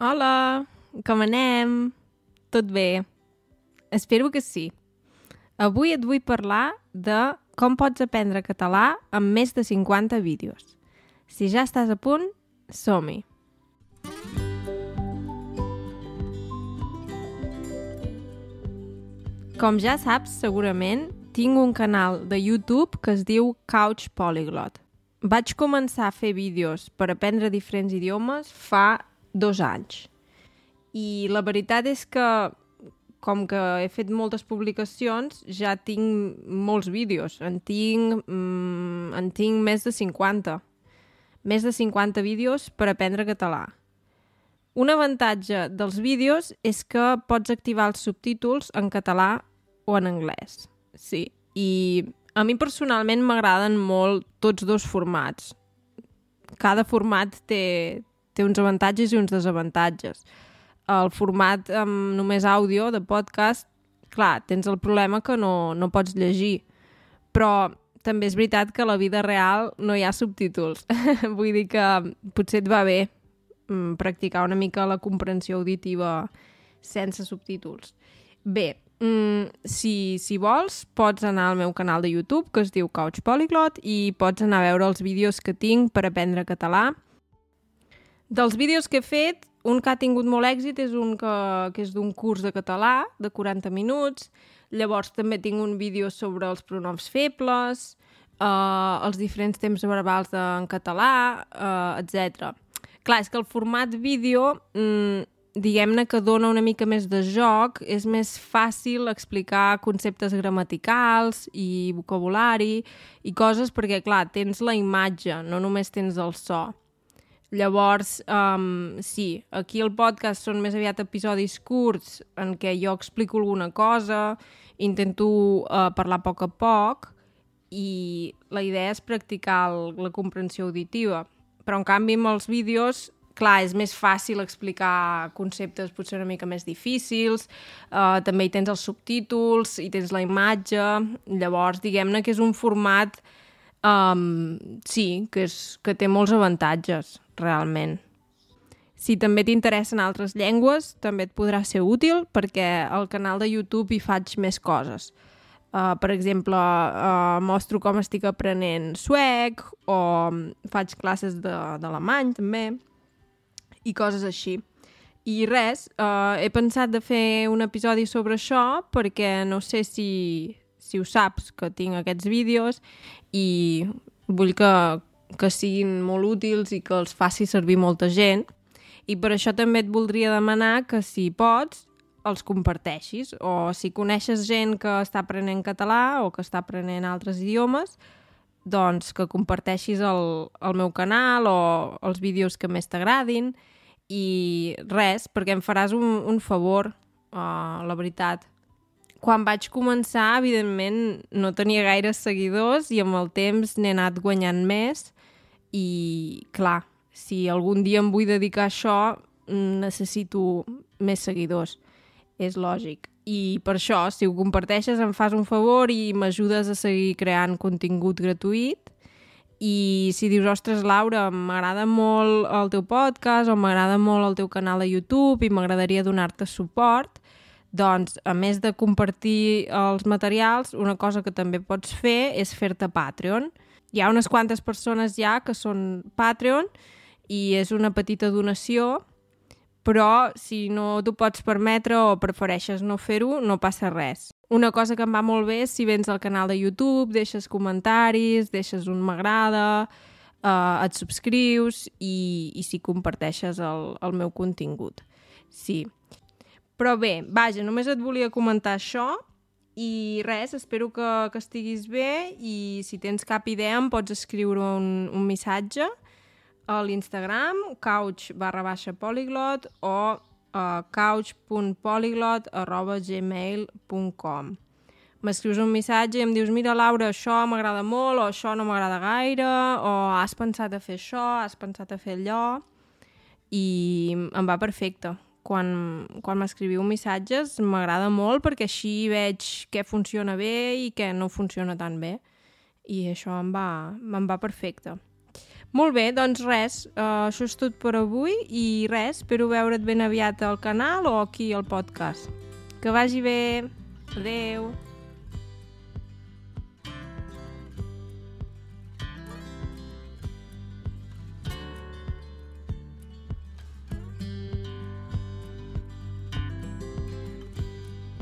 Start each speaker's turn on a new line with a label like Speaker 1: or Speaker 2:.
Speaker 1: Hola, com anem? Tot bé? Espero que sí. Avui et vull parlar de com pots aprendre català amb més de 50 vídeos. Si ja estàs a punt, som-hi! Com ja saps, segurament, tinc un canal de YouTube que es diu Couch Polyglot. Vaig començar a fer vídeos per aprendre diferents idiomes fa dos anys. I la veritat és que, com que he fet moltes publicacions, ja tinc molts vídeos. En tinc, mm, en tinc més de 50. Més de 50 vídeos per aprendre català. Un avantatge dels vídeos és que pots activar els subtítols en català o en anglès. Sí, i a mi personalment m'agraden molt tots dos formats. Cada format té, té uns avantatges i uns desavantatges. El format amb només àudio de podcast, clar, tens el problema que no, no pots llegir, però també és veritat que a la vida real no hi ha subtítols. Vull dir que potser et va bé mm, practicar una mica la comprensió auditiva sense subtítols. Bé, mm, si, si vols, pots anar al meu canal de YouTube, que es diu Couch Polyglot, i pots anar a veure els vídeos que tinc per aprendre català. Dels vídeos que he fet, un que ha tingut molt èxit és un que, que és d'un curs de català, de 40 minuts. Llavors també tinc un vídeo sobre els pronoms febles, eh, els diferents temps verbals de, en català, eh, etc. Clar, és que el format vídeo, mm, diguem-ne que dona una mica més de joc, és més fàcil explicar conceptes gramaticals i vocabulari i coses perquè, clar, tens la imatge, no només tens el so. Llavors, um, sí, aquí el podcast són més aviat episodis curts en què jo explico alguna cosa, intento uh, parlar a poc a poc i la idea és practicar el, la comprensió auditiva. Però, en canvi, amb els vídeos, clar, és més fàcil explicar conceptes potser una mica més difícils, uh, també hi tens els subtítols, hi tens la imatge, llavors, diguem-ne que és un format, um, sí, que, és, que té molts avantatges realment. Si també t'interessen altres llengües, també et podrà ser útil perquè al canal de YouTube hi faig més coses. Uh, per exemple, uh, mostro com estic aprenent suec o faig classes d'alemany també i coses així. I res, uh, he pensat de fer un episodi sobre això perquè no sé si, si ho saps que tinc aquests vídeos i vull que, que siguin molt útils i que els faci servir molta gent. I per això també et voldria demanar que, si pots, els comparteixis. O si coneixes gent que està aprenent català o que està aprenent altres idiomes, doncs que comparteixis el, el meu canal o els vídeos que més t'agradin. I res, perquè em faràs un, un favor, uh, la veritat quan vaig començar, evidentment, no tenia gaires seguidors i amb el temps n'he anat guanyant més i, clar, si algun dia em vull dedicar a això, necessito més seguidors. És lògic. I per això, si ho comparteixes, em fas un favor i m'ajudes a seguir creant contingut gratuït. I si dius, ostres, Laura, m'agrada molt el teu podcast o m'agrada molt el teu canal de YouTube i m'agradaria donar-te suport, doncs, a més de compartir els materials, una cosa que també pots fer és fer-te Patreon. Hi ha unes quantes persones ja que són Patreon i és una petita donació, però si no t'ho pots permetre o prefereixes no fer-ho, no passa res. Una cosa que em va molt bé és si vens al canal de YouTube, deixes comentaris, deixes un m'agrada, eh, et subscrius i, i si comparteixes el, el meu contingut. Sí. Però bé, vaja, només et volia comentar això i res, espero que, que estiguis bé i si tens cap idea em pots escriure un, un missatge a l'Instagram, couch barra baixa poliglot o uh, couch.poliglot arroba gmail.com M'escrius un missatge i em dius mira Laura, això m'agrada molt o això no m'agrada gaire o has pensat a fer això, has pensat a fer allò i em va perfecte quan, quan m'escriviu missatges m'agrada molt perquè així veig què funciona bé i què no funciona tan bé. I això em va, em va perfecte. Molt bé, doncs res, uh, això és tot per avui i res, espero veure't ben aviat al canal o aquí al podcast. Que vagi bé. Adeu.